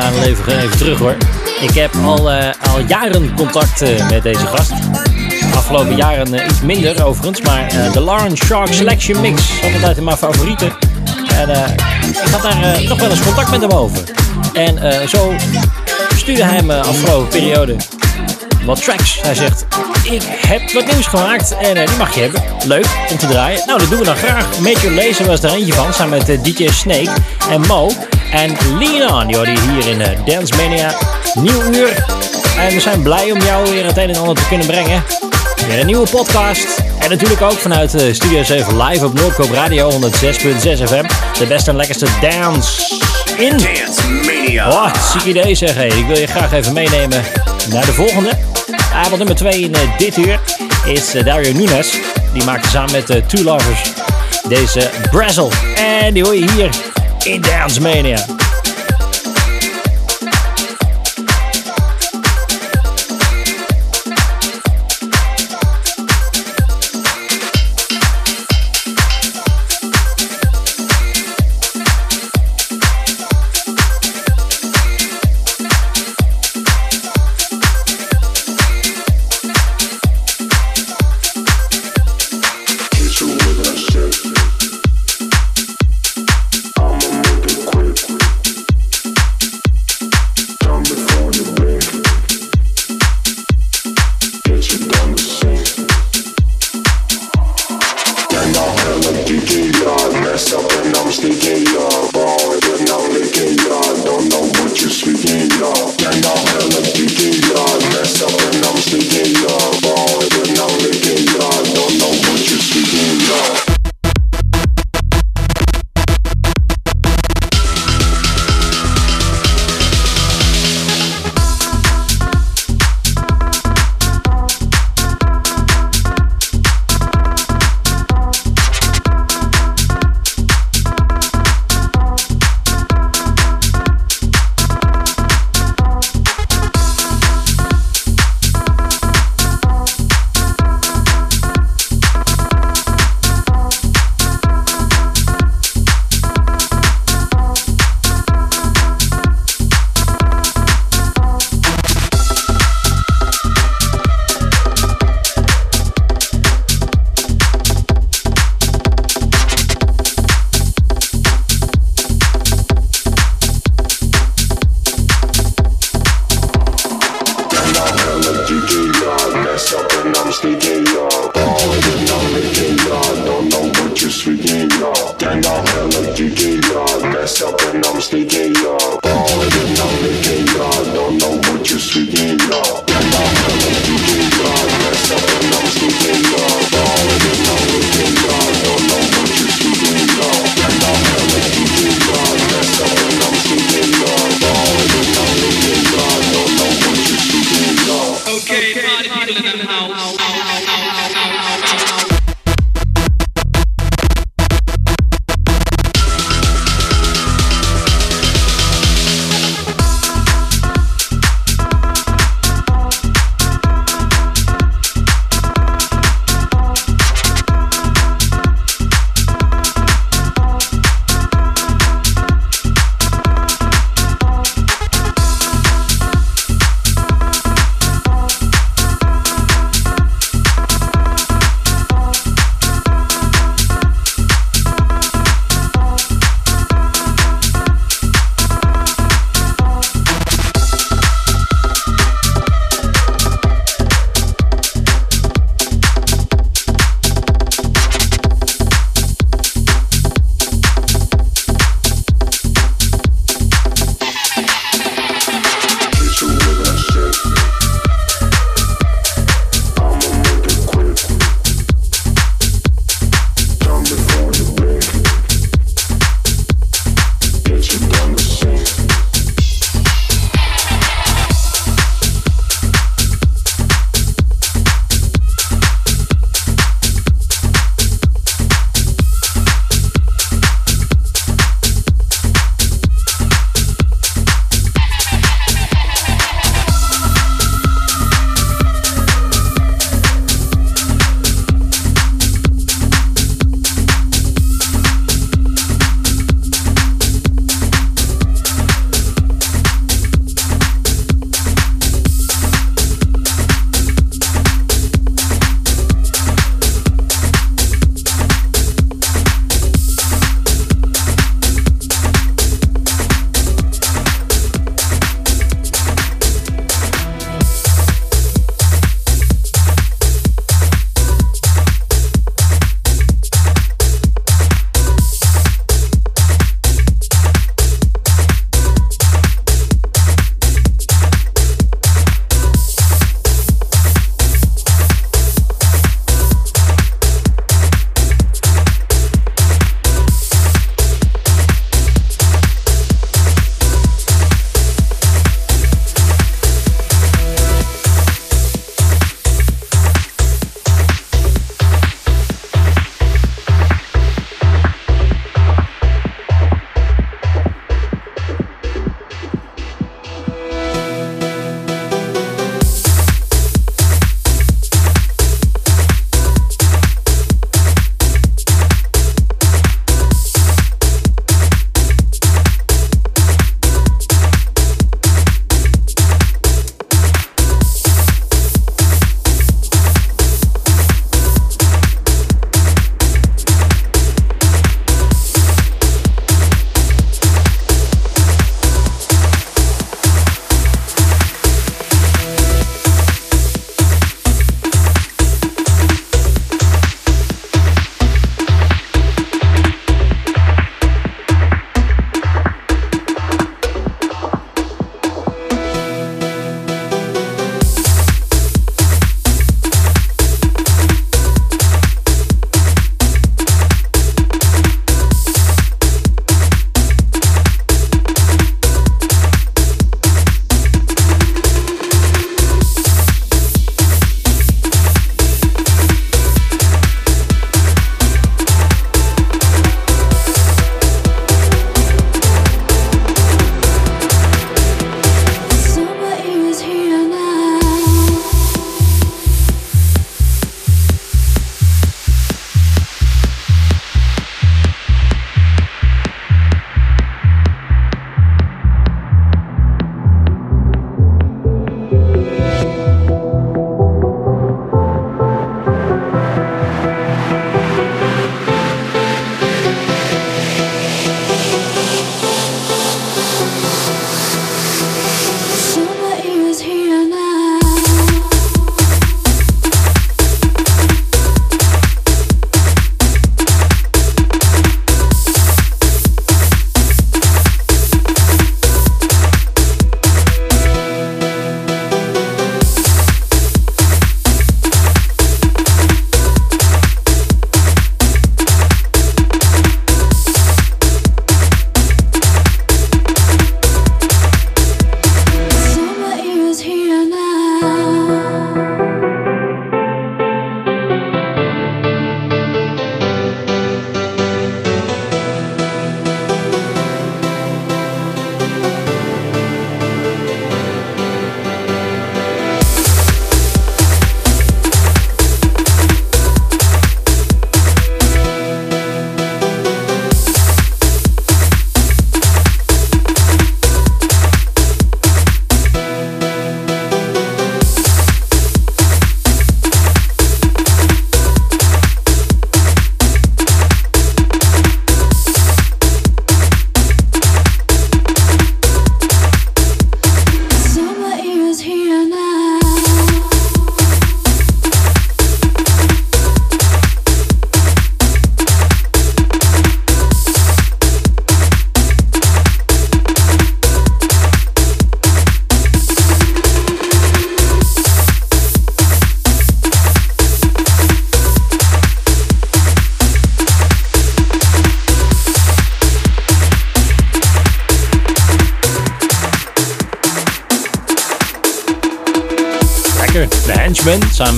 Gaan even, even terug hoor. Ik heb al, uh, al jaren contact uh, met deze gast. Afgelopen jaren uh, iets minder overigens. Maar de Lauren Shark Selection Mix altijd mijn favorieten. En ik had daar nog wel eens contact met hem over. En zo stuurde hij me afgelopen periode wat tracks. Hij zegt, ik heb wat nieuws gemaakt en die mag je hebben. Leuk om te draaien. Nou, dat doen we dan graag. Major Lazer was er eentje van, samen met DJ Snake en Mo. En Lean On, die hoorde hier in uh, Dance Mania. Nieuw uur. En we zijn blij om jou weer het een en ander te kunnen brengen. Weer een nieuwe podcast. En natuurlijk ook vanuit uh, Studio 7 live op Noordkoop Radio 106.6 FM. De beste en lekkerste dance in... Dance Mania. Oh, ziek idee zeg. Hey. Ik wil je graag even meenemen naar de volgende. Avond nummer 2 in uh, dit uur is Dario Nunes. Die maakte samen met Two Lovers deze Brazil. En die hoor je hier in Dance Mania.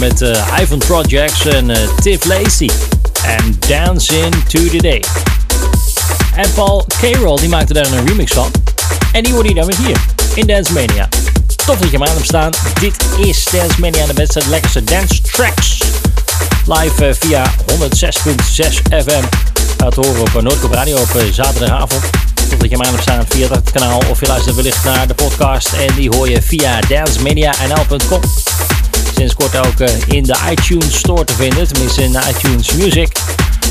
Met uh, Ivan Projects en uh, Tiff Lacey. En Dancing to the Day. En Paul Carroll die maakte daar een remix van. En die hoorde je dan weer hier in Dance Mania. Tof dat je hem aan hebt staan. Dit is Dance Mania, de beste, lekkerste dance tracks. Live uh, via 106.6 FM. Gaat horen op Noordkop Radio op zaterdagavond dat je hem aan hebt staan via dat kanaal. Of je luistert wellicht naar de podcast en die hoor je via dancemedianl.com. Sinds kort ook eh, in de iTunes Store te vinden, tenminste in iTunes Music.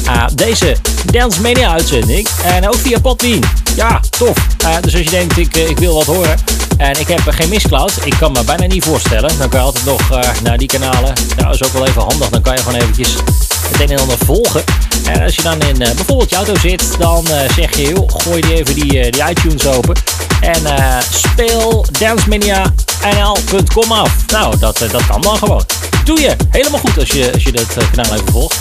Uh, deze Dance Media uitzending. En ook via Podbean. Ja, tof. Uh, dus als je denkt, ik, ik wil wat horen. En ik heb geen miscloud. Ik kan me bijna niet voorstellen. Dan kan je altijd nog naar die kanalen. Nou, is ook wel even handig. Dan kan je gewoon eventjes het een en ander volgen. En als je dan in uh, bijvoorbeeld je auto zit, dan uh, zeg je, joh, gooi die even die, uh, die iTunes open. En speel dancemania.nl.com af. Nou, dat, dat kan dan gewoon. Doe je. Helemaal goed als je, als je dat kanaal even volgt.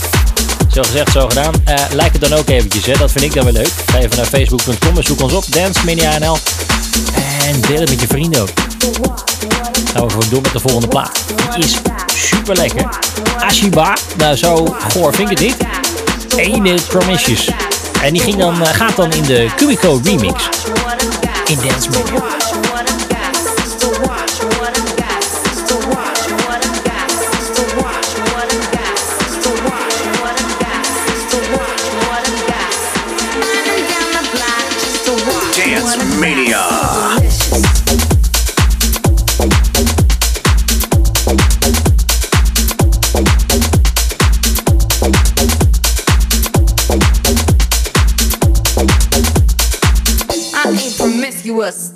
Zo gezegd, zo gedaan. like het dan ook eventjes, hè. dat vind ik dan wel leuk. Ga even naar facebook.com en zoek ons op, dancemania.nl. En deel het met je vrienden ook. Gaan we door met de volgende plaat. Die is super lekker. Ashiba, nou zo goor vind ik het niet. Ene. En die ging dan, gaat dan in de Cubico remix. In Dance Media. Promiscuous.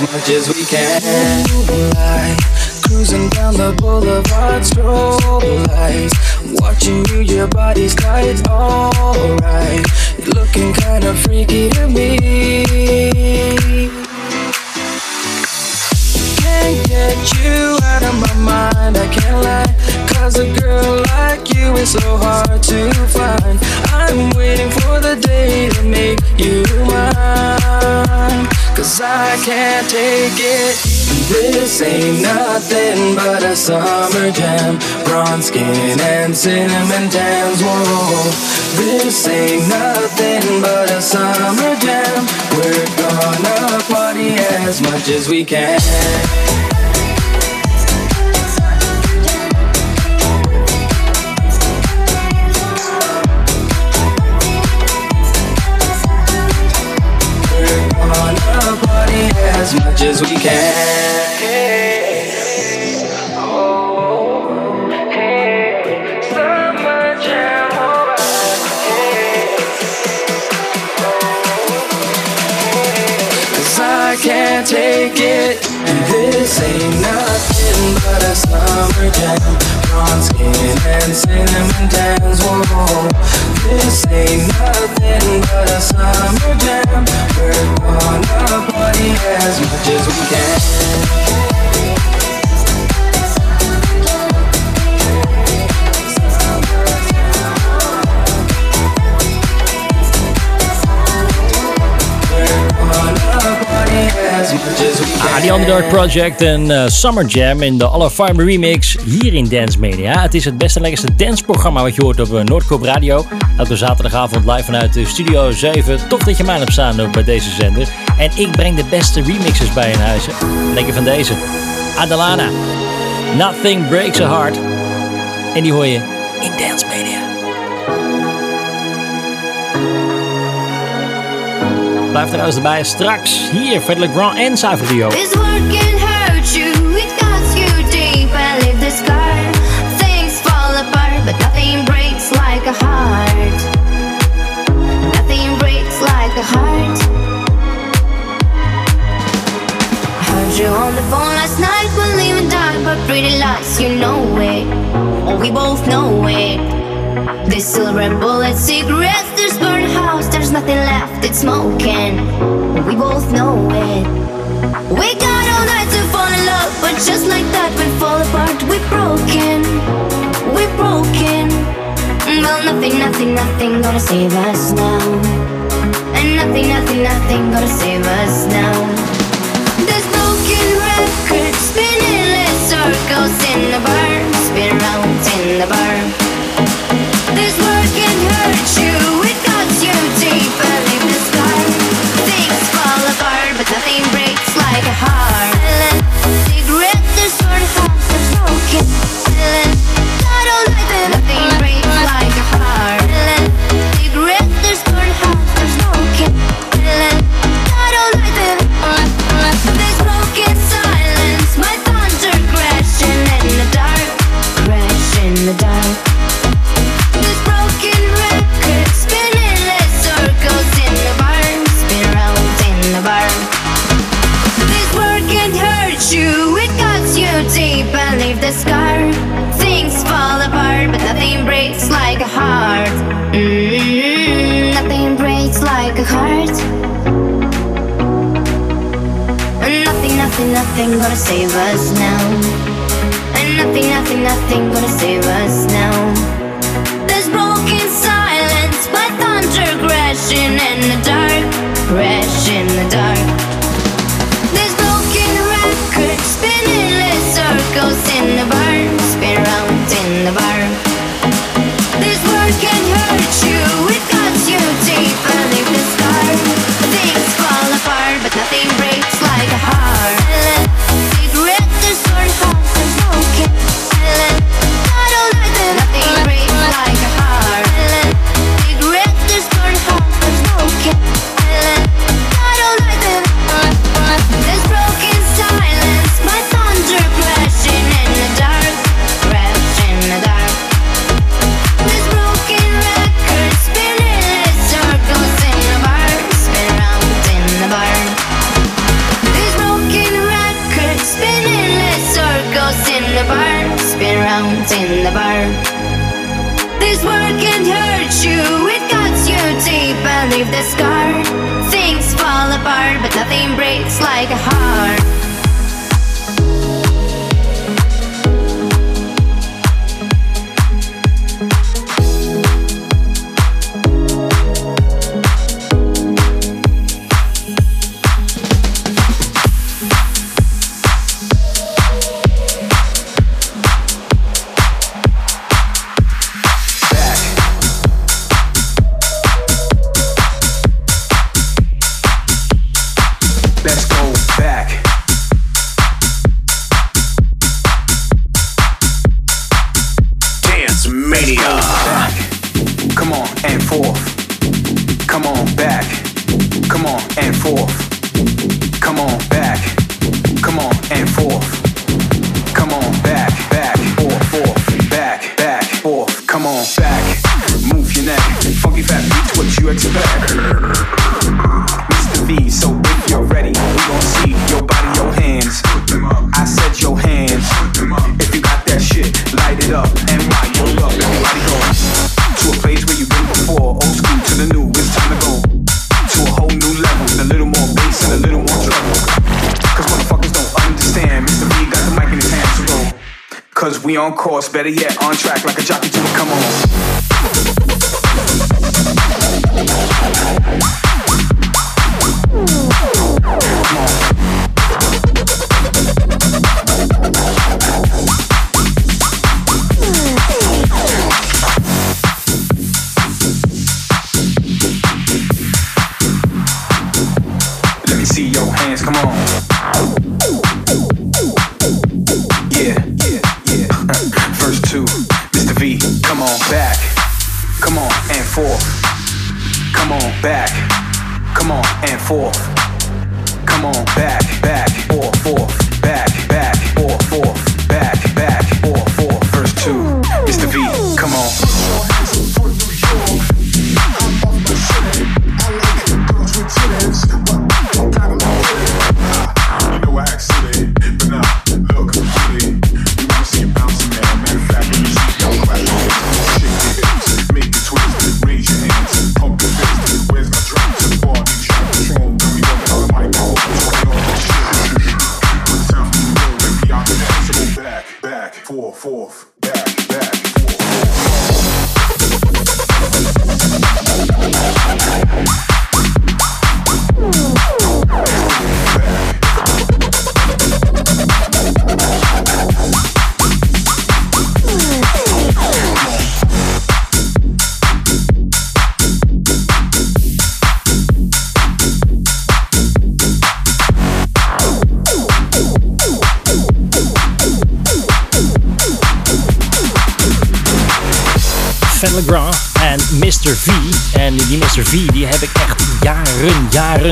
As much as we can. Moonlight, cruising down the boulevard, strobe lights. Watching you, your body's tight, alright. Looking kinda freaky to me. Get you out of my mind, I can't lie. Cause a girl like you is so hard to find. I'm waiting for the day to make you mine. Cause I can't take it. This ain't nothing but a summer jam. Bronze skin and cinnamon tans. Whoa, this ain't nothing but a summer jam. We're gonna party as much as we can. Much as we can. Oh, Cause I can't take it. This ain't nothing but a summer jam. Bronze skin and cinnamon tans. Whoa, this ain't nothing but a summer jam. We're gonna party as much as we can. Ah, die Underdog Project en eh, Summer Jam in de Farm Remix hier in Dance Media. Het is het beste en lekkerste danceprogramma wat je hoort op uh, Noordkoop Radio. Elke zaterdagavond live vanuit de Studio 7. Tof dat je mij hebt staan bij deze zender. En ik breng de beste remixes bij in huizen. Lekker van deze. Adelana. Nothing Breaks a Heart. En die hoor je in Dance Media. Like a heart. Nothing breaks like a heart. I heard you on the phone last night, we'll leave in dark, but pretty lies, you know it. Oh, we both know it. This silver bullet cigarettes, there's burnt house, there's nothing left, it's smoking. We both know it. We got all night to fall in love, but just like that we fall apart. We're broken, we're broken. Well, nothing, nothing, nothing gonna save us now. And nothing, nothing, nothing gonna save us now. This broken record spinning in circles in the bar, spin around in the bar. Nothing breaks like a heart. Silent cigarette, there's sort of house, save us now. And nothing, nothing, nothing gonna save us now.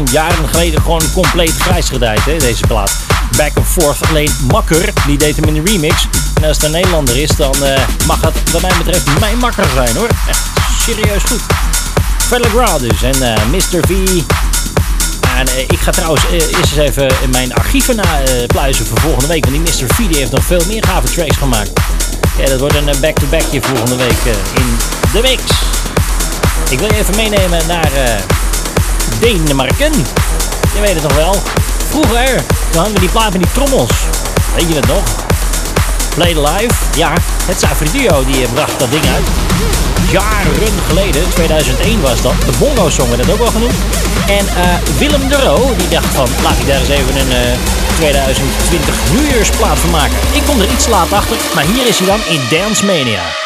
jaren, geleden gewoon compleet grijs gedijd, hè, deze plaat. Back and Forth, alleen Makker, die deed hem in de remix. En als het een Nederlander is, dan eh, mag het wat mij betreft mijn makker zijn hoor. Echt serieus goed. Felle Graal dus en eh, uh, Mr. V. En eh, ik ga trouwens eerst eens even in mijn archieven na, pluizen voor volgende week. Want die Mr. V die heeft nog veel meer gave tracks gemaakt. Ja, dat wordt een back-to-backje volgende week in de mix. Ik wil je even meenemen naar Denemarken. Je weet het nog wel. Vroeger, toen hadden we die plaat van die trommels. Weet je dat nog? Play the Live. Ja, het Safridio die eh, bracht dat ding uit. Jaren geleden, 2001 was dat. De Bongo Song werd dat ook wel genoemd. En eh, Willem de Roo, die dacht van, laat ik daar eens even een eh, 2020 nieuwjaarsplaat van maken. Ik kom er iets laat achter, maar hier is hij dan in Dance Mania.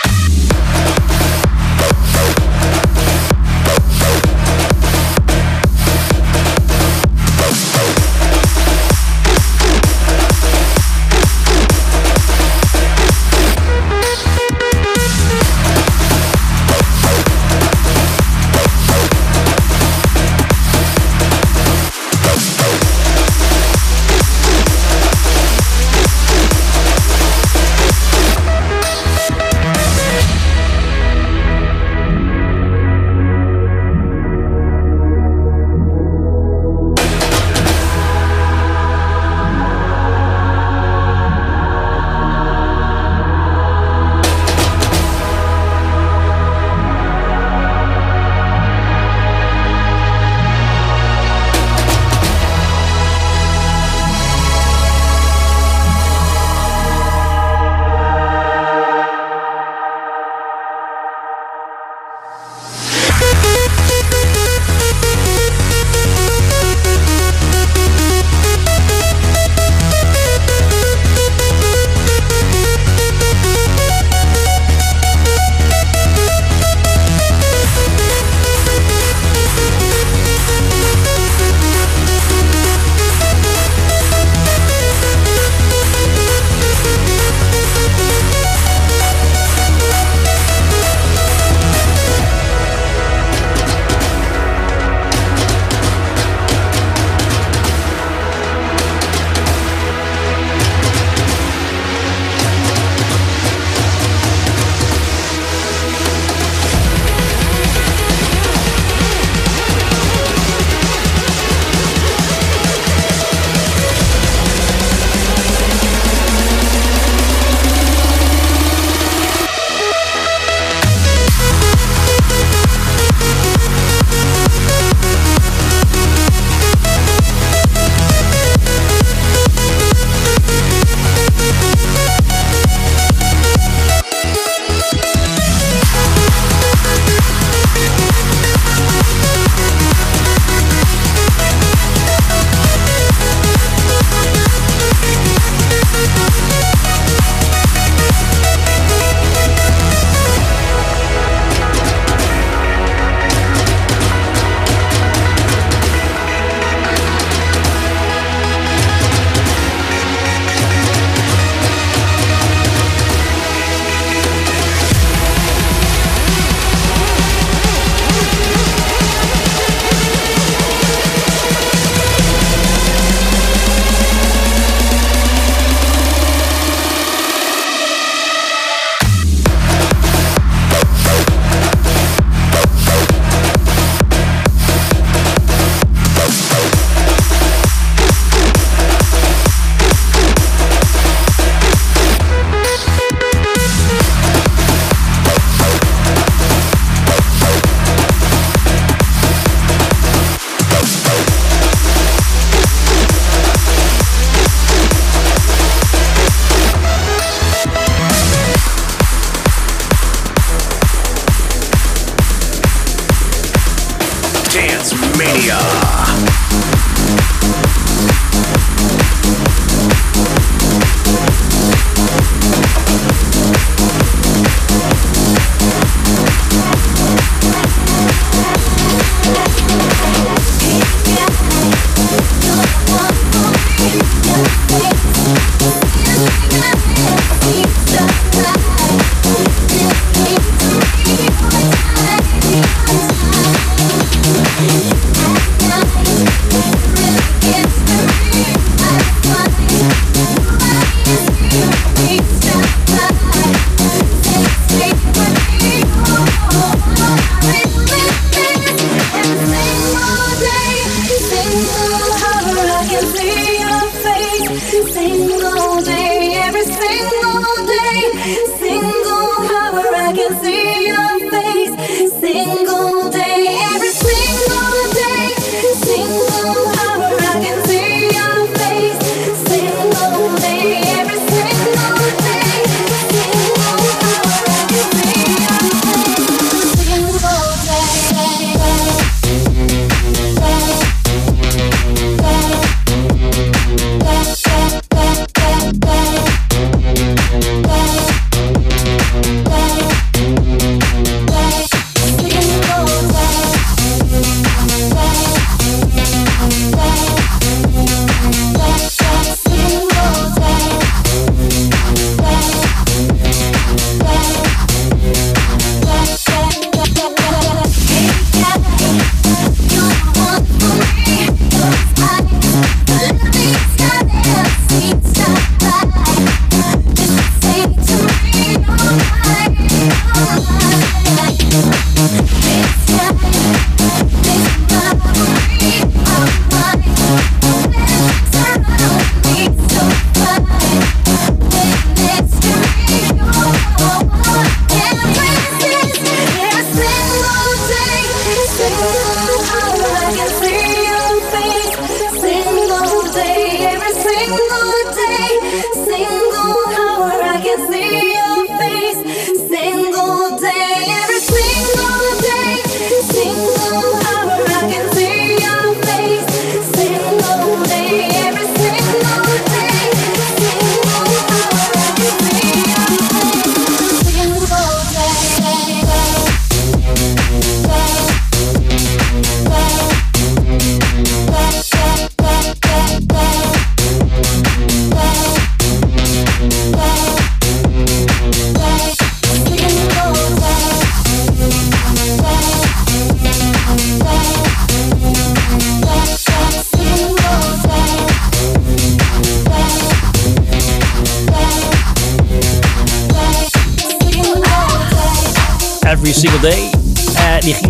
Mania.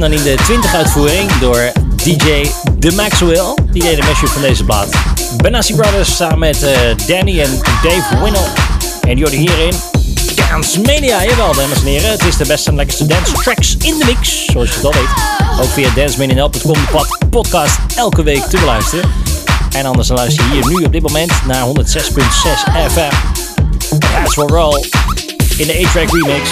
Ging dan in de 20 uitvoering door DJ The Maxwell. Die deed de mashup van deze plaat. Benassi Brothers samen met eh, Danny en Dave Winnell. En hoorde hierin Dance Mania. Jawel, dames en heren. Het is de beste en lekkerste dance tracks in de mix. Zoals je al weet. Ook via dancemania.com de podcast elke week te beluisteren. En anders luister je hier nu op dit moment naar 106.6 FM. That's for Roll in de A-Track remix.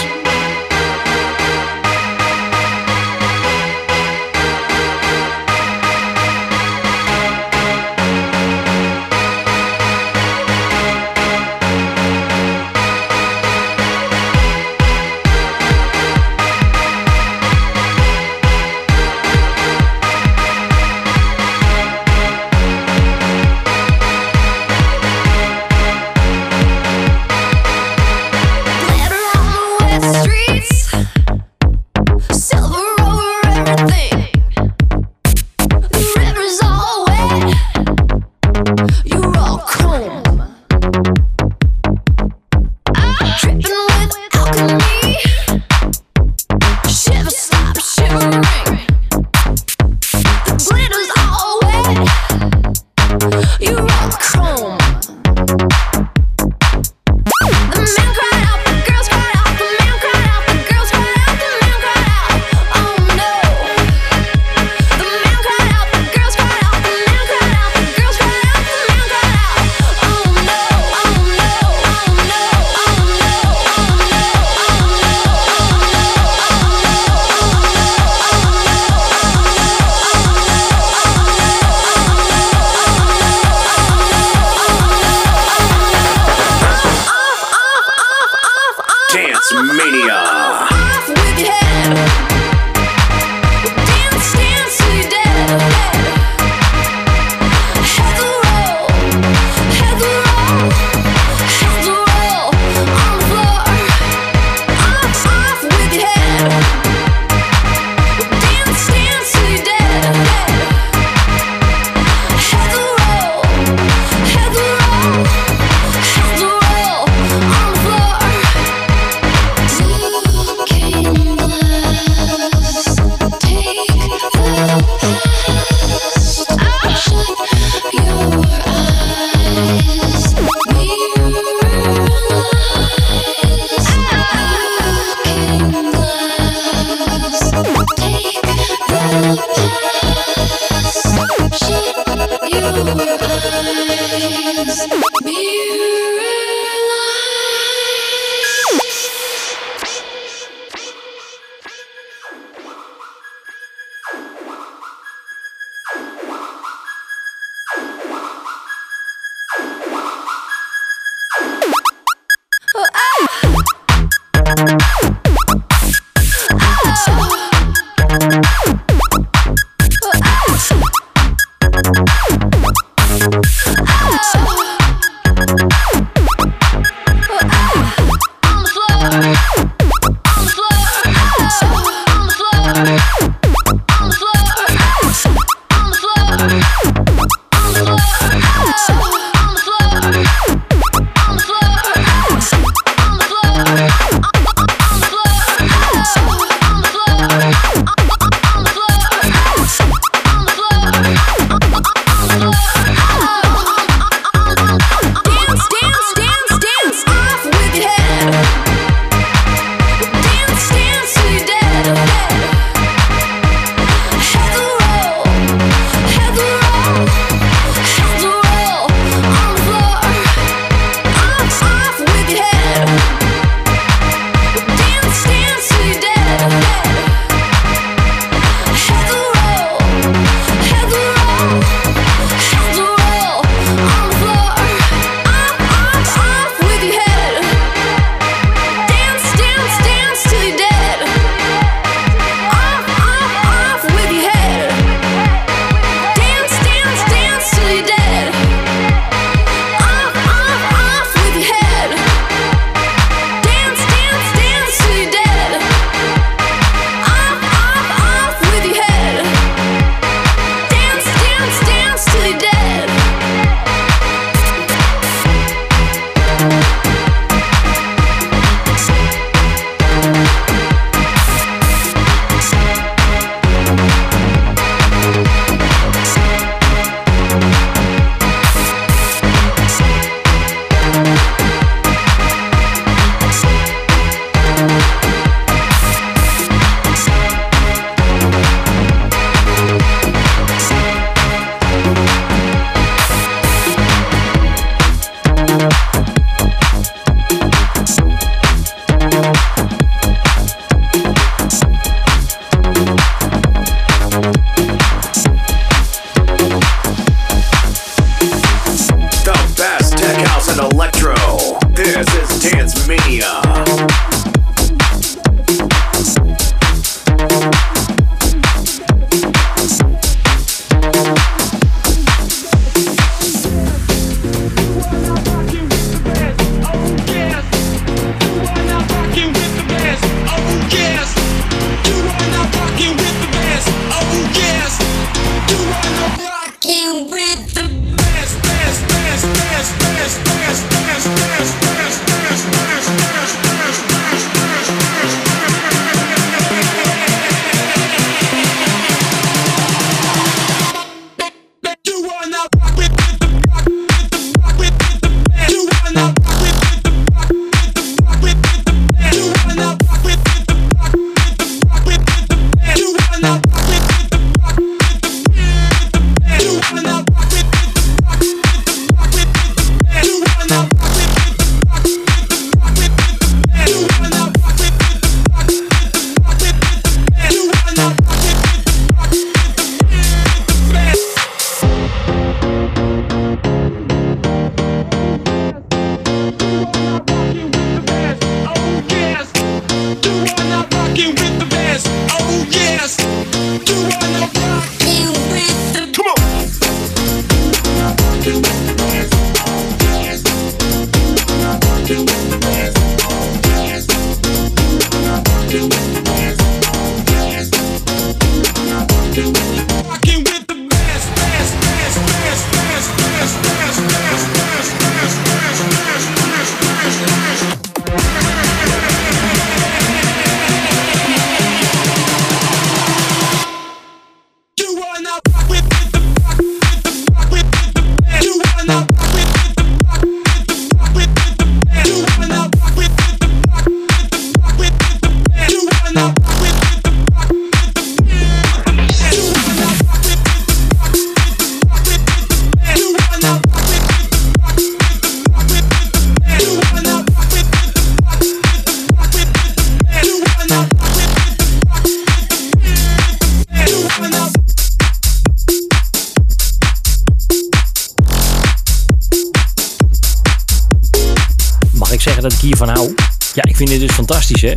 Hè?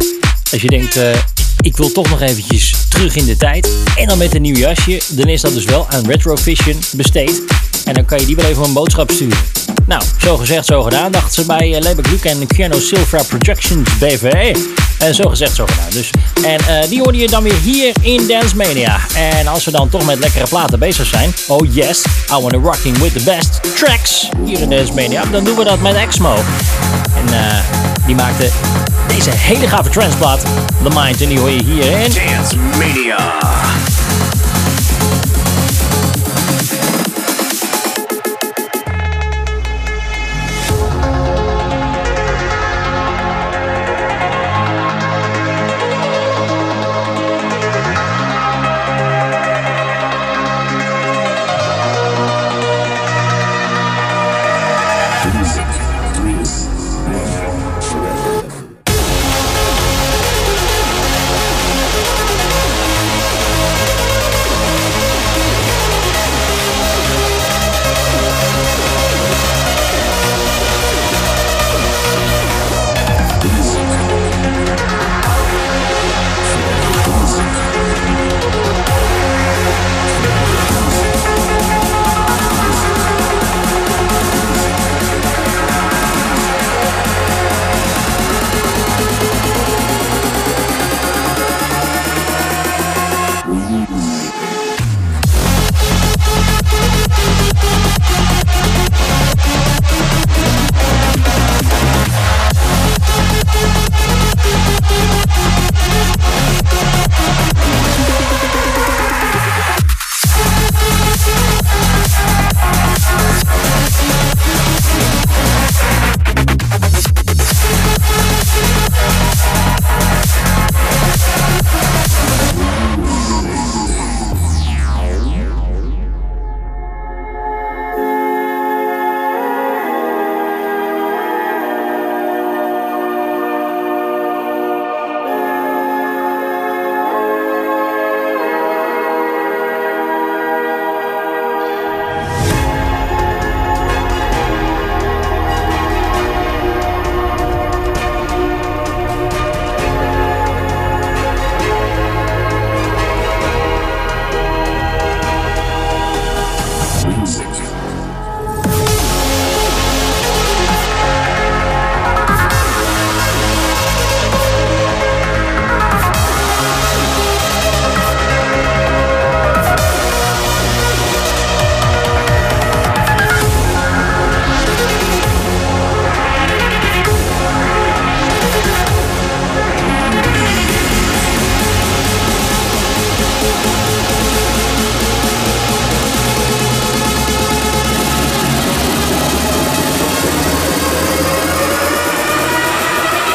Als je denkt, eh, ik wil toch nog eventjes terug in de tijd. En dan met een nieuw jasje. Dan is dat dus wel aan Retrovision besteed. En dan kan je die wel even een boodschap sturen. Nou, zo gezegd, zo gedaan. Dachten ze bij uh, Lebeck Luke en Keanu Silva Projections BV. En zo gezegd, zo gedaan. Dus, en eh, die hoorde je dan weer hier in Dance Mania. En als we dan toch met lekkere platen bezig zijn. Oh yes, I wanna rocking with the best tracks. Hier in Dance Mania. Dan doen we dat met Exmo. En eh, die maakte deze hele gave transplaat. The Mind. En die hoor je hier in... Dance Mania.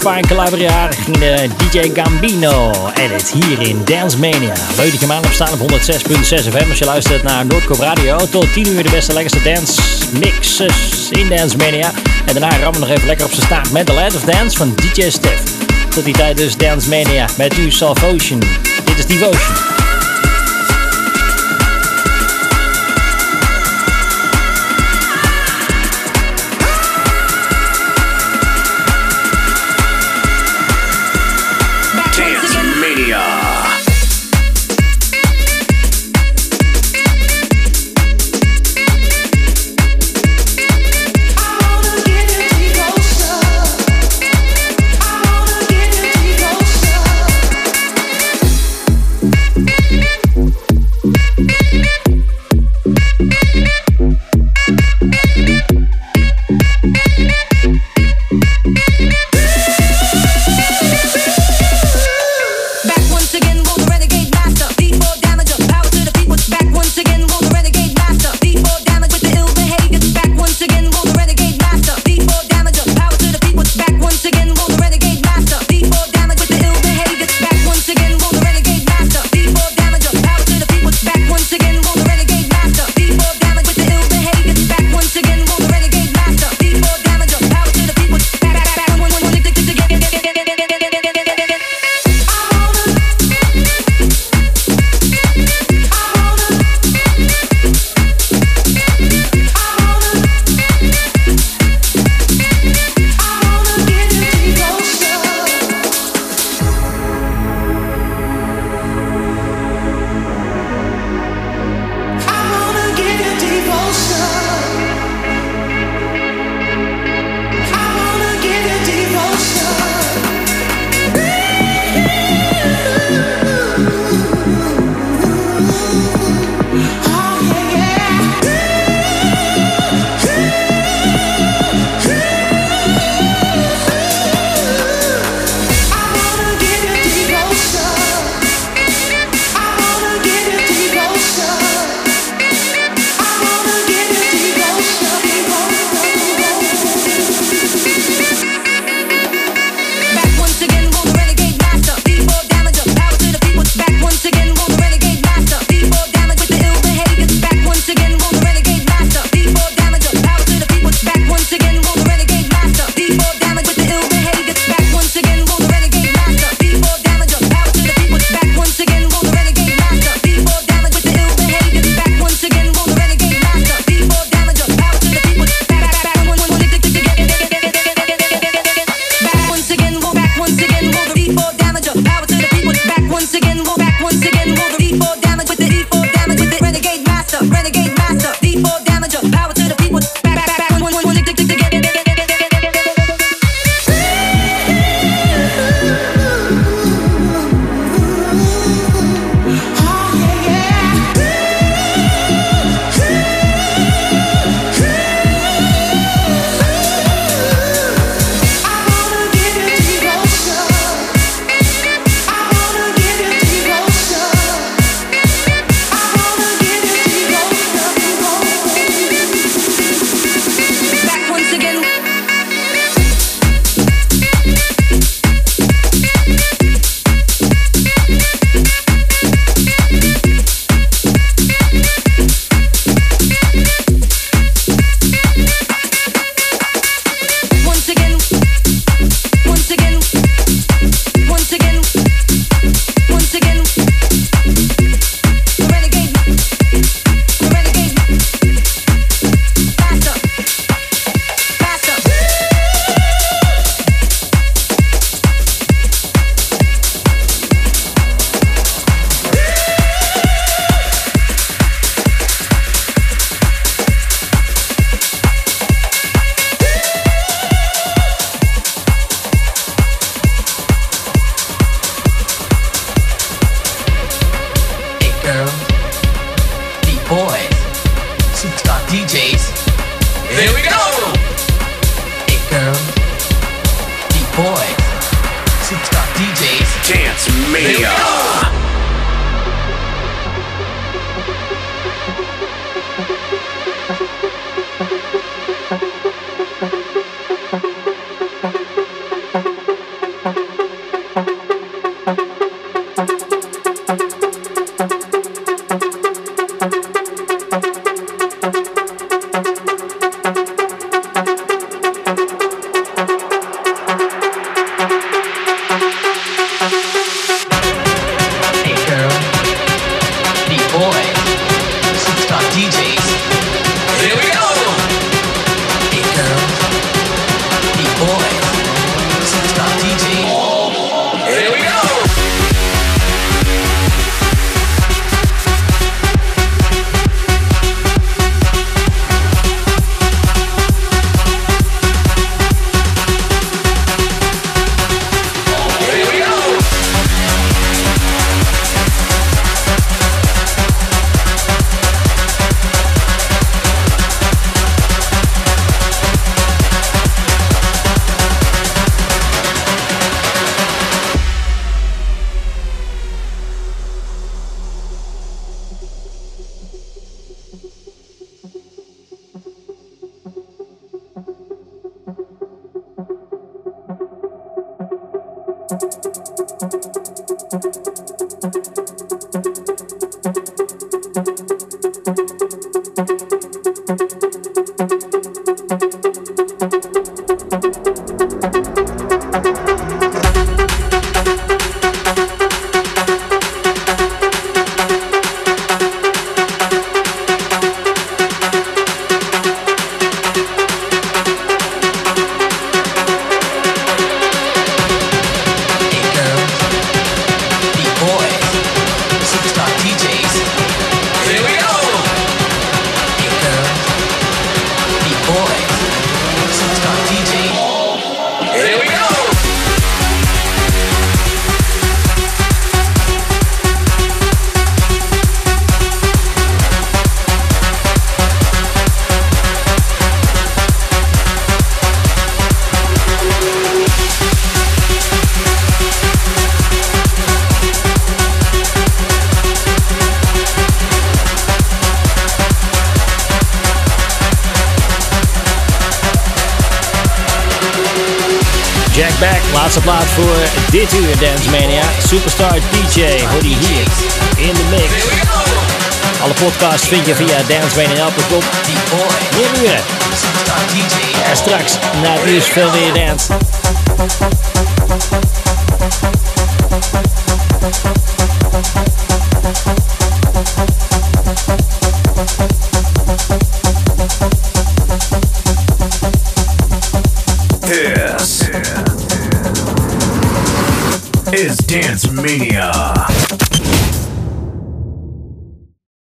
Grapevine Calabria ging de DJ Gambino edit hier in Dance Mania. Leuk dat je staan op 106.6 FM als je luistert naar Noordkoop Radio. Tot 10 uur de beste lekkerste dance mixes in Dance Mania. En daarna rammen we nog even lekker op zijn staart met The Land of Dance van DJ Stef. Tot die tijd dus Dance Mania met u Salvotion. Dit is Devotion. Dit uur Dance Mania. Superstar DJ, hoor die hier in de mix. Alle podcasts vind je via dancemania.com. Meer uren. Er straks na het nieuws veel weer dance.